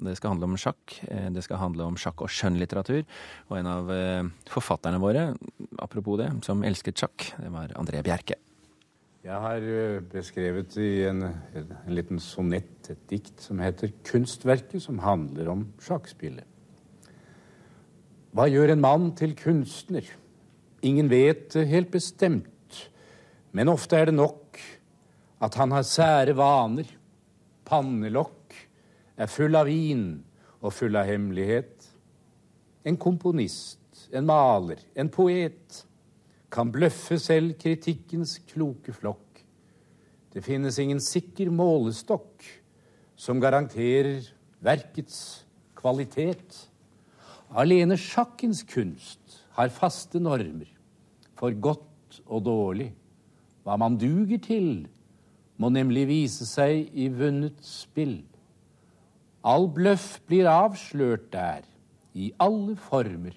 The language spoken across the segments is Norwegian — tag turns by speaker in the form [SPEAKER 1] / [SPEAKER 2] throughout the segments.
[SPEAKER 1] Det skal handle om sjakk. Det skal handle om sjakk og skjønnlitteratur. Og en av forfatterne våre, apropos det, som elsket sjakk, det var André Bjerke.
[SPEAKER 2] Jeg har beskrevet i en, en liten sonett et dikt som heter 'Kunstverket', som handler om sjakkspillet. Hva gjør en mann til kunstner? Ingen vet helt bestemt, men ofte er det nok at han har sære vaner. Pannelokk er full av vin og full av hemmelighet. En komponist, en maler, en poet kan bløffe selv kritikkens kloke flokk. Det finnes ingen sikker målestokk som garanterer verkets kvalitet. Alene sjakkens kunst har faste normer for godt og dårlig. Hva man duger til, må nemlig vise seg i vunnet spill. All bløff blir avslørt der, i alle former.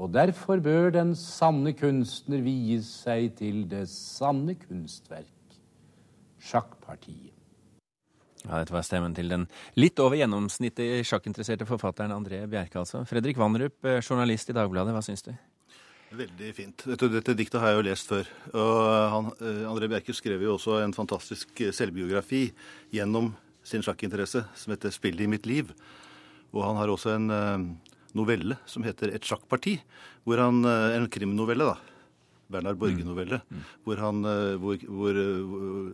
[SPEAKER 2] Og derfor bør den sanne kunstner vie seg til det sanne kunstverk, sjakkpartiet.
[SPEAKER 1] Ja, Dette var stemmen til den litt over gjennomsnittet sjakkinteresserte forfatteren André Bjerke, altså. Fredrik Vannerup, eh, journalist i Dagbladet, hva syns du?
[SPEAKER 3] Veldig fint. Dette, dette, diktet har jeg jo lest før. Og han, eh, André Bjerke skrev jo også en fantastisk eh, selvbiografi gjennom sin sjakkinteresse som heter 'Spillet i mitt liv'. Og han har også en novelle som heter 'Et sjakkparti', hvor han, en krimnovelle, da. Bernhard Borge-novelle, mm. mm. hvor, hvor, hvor,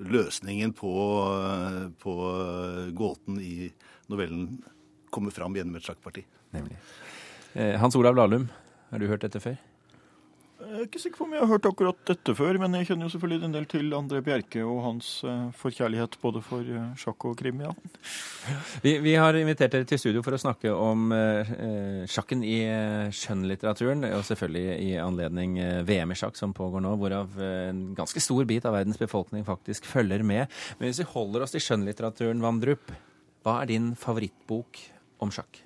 [SPEAKER 3] løsningen på, på gåten i novellen kommer fram gjennom et sjakkparti.
[SPEAKER 1] Nemlig. Hans Olav Lahlum, har du hørt dette før?
[SPEAKER 4] Jeg er ikke sikker på om jeg har hørt akkurat dette før, men jeg kjenner jo selvfølgelig en del til André Bjerke og hans uh, forkjærlighet både for uh, sjakk og krim, ja.
[SPEAKER 1] Vi, vi, har invitert dere til studio for å snakke om eh, sjakken i skjønnlitteraturen, og selvfølgelig i anledning VM i sjakk som pågår nå, hvorav en ganske stor bit av verdens befolkning faktisk følger med. Men hvis vi holder oss til skjønnlitteraturen, Vandrup, hva er din favorittbok om sjakk?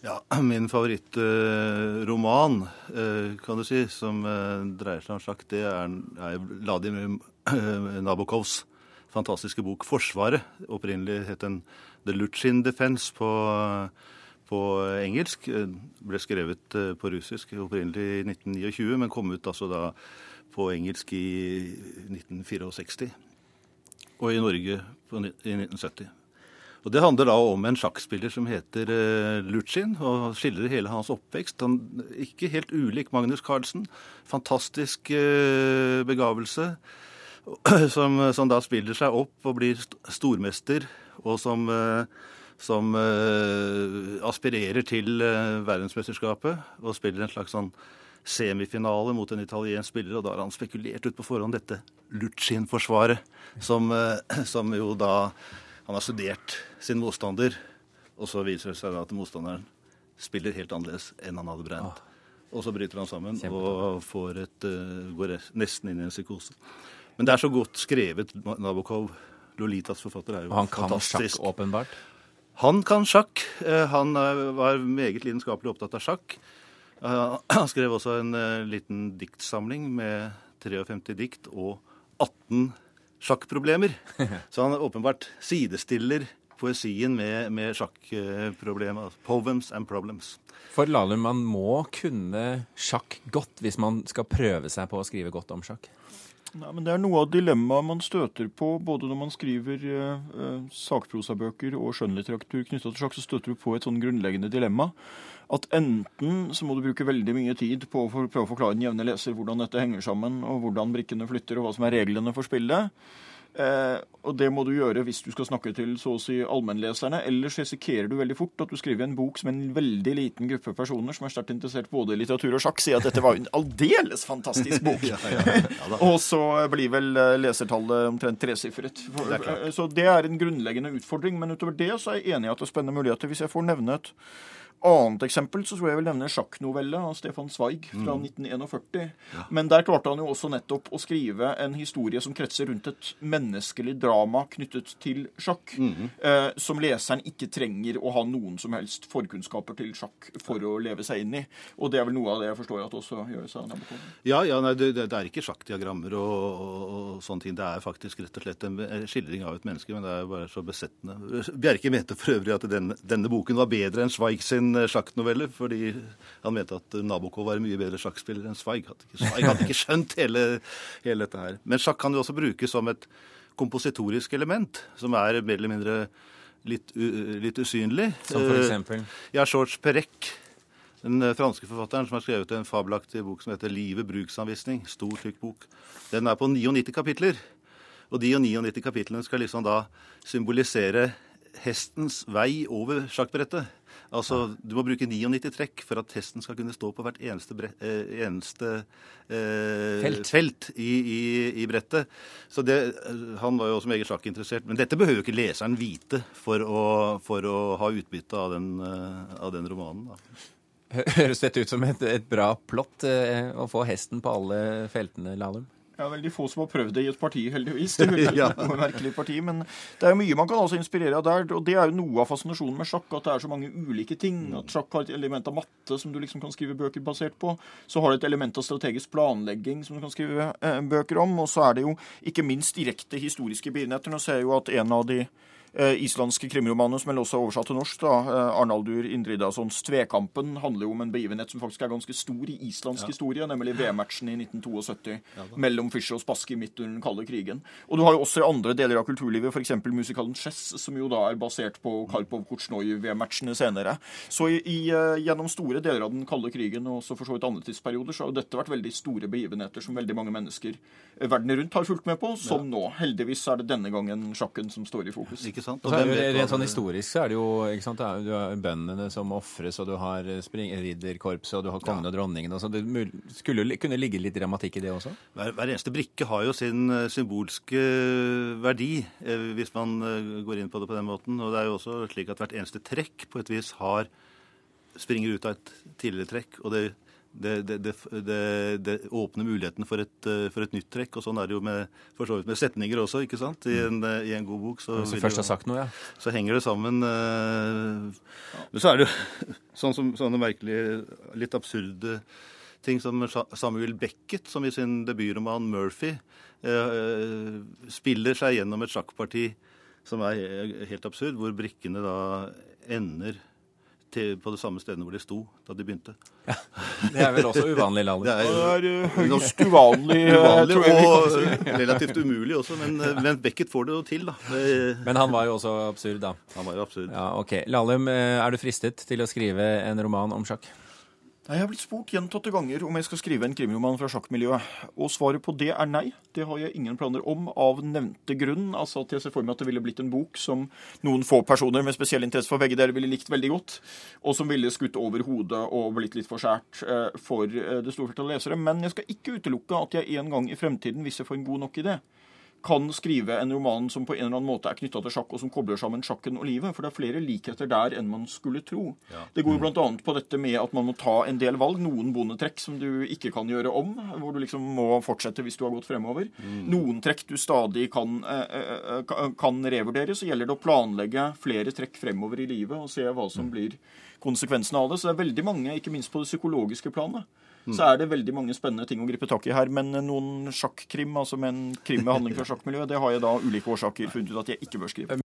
[SPEAKER 3] Ja, Min favorittroman, uh, kan du si, som uh, dreier seg om sjakk, det er, Vladimir Nabokovs fantastiske bok 'Forsvaret'. Opprinnelig het den 'The Luchin Defense' på, på engelsk. Ble skrevet på russisk opprinnelig i 1929, men kom ut altså da på engelsk i 1964. Og i Norge i 1970. Og Det handler da om en sjakkspiller som heter uh, Lutsjin, og skildrer hele hans oppvekst. Han, ikke helt ulik Magnus Carlsen. Fantastisk uh, begavelse. Som, som, da spiller seg opp og blir stormester, og som, uh, som aspirerer til verdensmesterskapet. Og spiller en slags sånn semifinale mot en italiensk spiller, og da har han spekulert ut på forhånd dette Lutsjin-forsvaret, som, som jo da han har studert sin motstander, og så viser det seg at motstanderen spiller helt annerledes enn han hadde beregnet. Ah. Og så bryter han sammen og får et, uh, går nesten inn i en psykose. Men det er så godt skrevet. Nabokov, Lolitas forfatter, er jo
[SPEAKER 1] og han kan sjakk, åpenbart?
[SPEAKER 3] Han kan sjakk. Uh, han uh, var meget lidenskapelig opptatt av sjakk. Han skrev også en liten diktsamling med 53 dikt og 18 sjakkproblemer. Så han åpenbart sidestiller poesien med, med sjakkproblemer. Altså poems and problems.
[SPEAKER 1] For Lahlum, man må kunne sjakk godt hvis man skal prøve seg på å skrive godt om sjakk?
[SPEAKER 4] Nei, men Det er noe av dilemmaet man støter på både når man skriver eh, sakprosabøker og skjønnlitteratur knytta til sjakk, så støter du på et sånn grunnleggende dilemma. At enten så må du bruke veldig mye tid på å prøve å forklare den jevne leser hvordan dette henger sammen, og hvordan brikkene flytter, og hva som er reglene for spillet. Eh, og det må du gjøre hvis du skal snakke til så å si allmennleserne. Ellers risikerer du veldig fort at du skriver en bok som en veldig liten gruppe personer som er sterkt interessert både i litteratur og sjakk, sier at dette var en aldeles fantastisk bok. ja, ja, ja, og så blir vel eh, lesertallet omtrent tresifret. Så det er en grunnleggende utfordring. Men utover det så er jeg enig i at det er spennende muligheter. Hvis jeg får nevne et annet eksempel så tror jeg jeg vil nevne sjakknovelle av Stefan Zweig fra 1941. Men der klarte han jo også nettopp å skrive en historie som kretser rundt et menneskelig drama knyttet til sjakk, eh, som leseren ikke trenger å ha noen som helst forkunnskaper til sjakk for å leve seg inn i. Og det er vel noe av det jeg forstår at også gjøres av Nabokov.
[SPEAKER 3] Ja, ja nei, det, det er ikke sjakkdiagrammer og, og, og sånne ting. Det er faktisk rett og slett en skildring av et menneske, men det er bare så besettende. Bjerke mente for øvrig at denne, denne boken var bedre enn Zweig sin eh, sjakknovelle, fordi han mente at Nabokov var en mye bedre sjakkspiller enn Zweig. Hadde ikke, Zweig hadde ikke skjønt hele, hele dette her. Men sjakk kan jo også brukes som et kompositorisk element, som er mer eller mindre litt, litt usynlig.
[SPEAKER 1] Som for
[SPEAKER 3] Eh,
[SPEAKER 1] eksempel
[SPEAKER 3] ja, George Perec, den eh, franske forfatteren som har skrevet en fabelaktig bok som heter 'Livet bruksanvisning'. Stor, tykk bok. Den er på 99 kapitler. Og de og 99 kapitlene skal liksom da symbolisere hestens vei over sjakkbrettet. Altså, Du må bruke 99 trekk for at hesten skal kunne stå på hvert eneste, brett, eh, eneste eh,
[SPEAKER 1] Felt.
[SPEAKER 3] felt i, i, i brettet. Så det, Han var jo også meget sjakkinteressert. Men dette behøver jo ikke leseren vite for å, for å ha utbytte av den, eh, av den romanen. da.
[SPEAKER 1] Høres dette ut som et, et bra plott, eh, å få hesten på alle feltene, Lahlum?
[SPEAKER 4] Er veldig få som har prøvd det i et parti, heldigvis. Det er
[SPEAKER 3] Ja.
[SPEAKER 4] et merkelig parti, Men det er jo mye man kan også inspirere av der. Og det er jo noe av fascinasjonen med sjakk, at det er så mange ulike ting. At sjakk har et element av matte som du liksom kan skrive bøker basert på. Så har det et element av strategisk planlegging som du kan skrive eh, bøker om. Og så er det jo ikke minst direkte historiske begivenheter. Nå ser jeg jo at en av de islandske krimromaner som vel også er oversatt til norsk, da, eh, Arnaldur Indridasons 'Tvekampen', handler jo om en begivenhet som faktisk er ganske stor i islandsk historie, nemlig VM-matchen i 1972 mellom Fischer og Spassky midt under den kalde krigen. Og du har jo også i andre deler av kulturlivet, f.eks. musikalen Chess, som jo da er basert på Karpov-Kortsjnoj-VM-matchene senere. Så i, i, eh, gjennom store deler av den kalde krigen, og også for så vidt andre tidsperioder, så har jo dette vært veldig store begivenheter som veldig mange mennesker eh, verden rundt har fulgt med på, som nå. Heldigvis er det denne gangen sjakken som står i fokus.
[SPEAKER 3] Ikke sant?
[SPEAKER 1] Og så er det, rent sånn historisk så er det jo ikke sant, det er, Du har bøndene som ofres, og du har spring, ridderkorpset, og du har kongen og dronningen. og så Det skulle kunne ligge litt dramatikk i det også?
[SPEAKER 3] Hver, hver eneste brikke har jo sin eh, symbolske verdi, eh, hvis man eh, går inn på det på den måten. Og det er jo også slik at hvert eneste trekk på et vis har springer ut av et tidligere trekk. og det det, det, det, det, åpner muligheten for et, for et nytt trekk. Og sånn er det jo med, for så vidt med setninger også, ikke sant? I en, i en god bok. Så,
[SPEAKER 1] Hvis du først
[SPEAKER 3] jo-
[SPEAKER 1] har sagt noe, ja.
[SPEAKER 3] så henger det sammen. eh, Men så er det jo sånn som, sånne merkelige, litt absurde ting som Samuel Beckett, som i sin debutroman 'Murphy' eh, spiller seg gjennom et sjakkparti som er helt absurd, hvor brikkene da ender til, på det samme stedet hvor de sto da de begynte.
[SPEAKER 1] Det er vel også uvanlig, Lahlum.
[SPEAKER 3] Det er
[SPEAKER 4] Det er eh, høyst uvanlig. eh,
[SPEAKER 3] uvanlig
[SPEAKER 4] tror jeg
[SPEAKER 3] og relativt umulig også, men, eh, men Beckett får det jo til, da.
[SPEAKER 1] Men han var jo også absurd, da.
[SPEAKER 3] han var jo absurd.
[SPEAKER 1] Ja, ok. Lahlum, eh, er du fristet til å skrive en roman om sjakk?
[SPEAKER 4] Jeg har blitt spurt gjentatte ganger om jeg skal skrive en krimroman fra sjakkmiljøet. Og svaret på det er nei. Det har jeg ingen planer om av nevnte grunn. Altså at jeg ser for meg at det ville blitt en bok som noen få personer med spesiell interesse for begge dere ville likt veldig godt, og som ville skutt over hodet og blitt litt for skjært eh, for eh, det store flertallet lesere. Men jeg skal ikke utelukke at jeg en gang i fremtiden, hvis jeg får en god nok idé, kan skrive en roman som på en eller annen måte er knytta til sjakk, og som kobler sammen sjakken og livet. For det er flere likheter der enn man skulle tro. Det går jo bl.a. på dette med at man må ta en del valg. Noen bondetrekk som du ikke kan gjøre om, hvor du liksom må fortsette hvis du har gått fremover. Noen trekk du stadig kan, eh, eh, ka- kan revurdere. Så gjelder det å planlegge flere trekk fremover i livet og se hva som blir konsekvensene av det. Så det er veldig mange, ikke minst på det psykologiske planet, så er det veldig mange spennende ting å gripe tak i her. Men noen sjakkrim, altså med en krim med handling fra sjakkmiljøet, det har jeg da ulike årsaker funnet ut at jeg ikke bør skrive.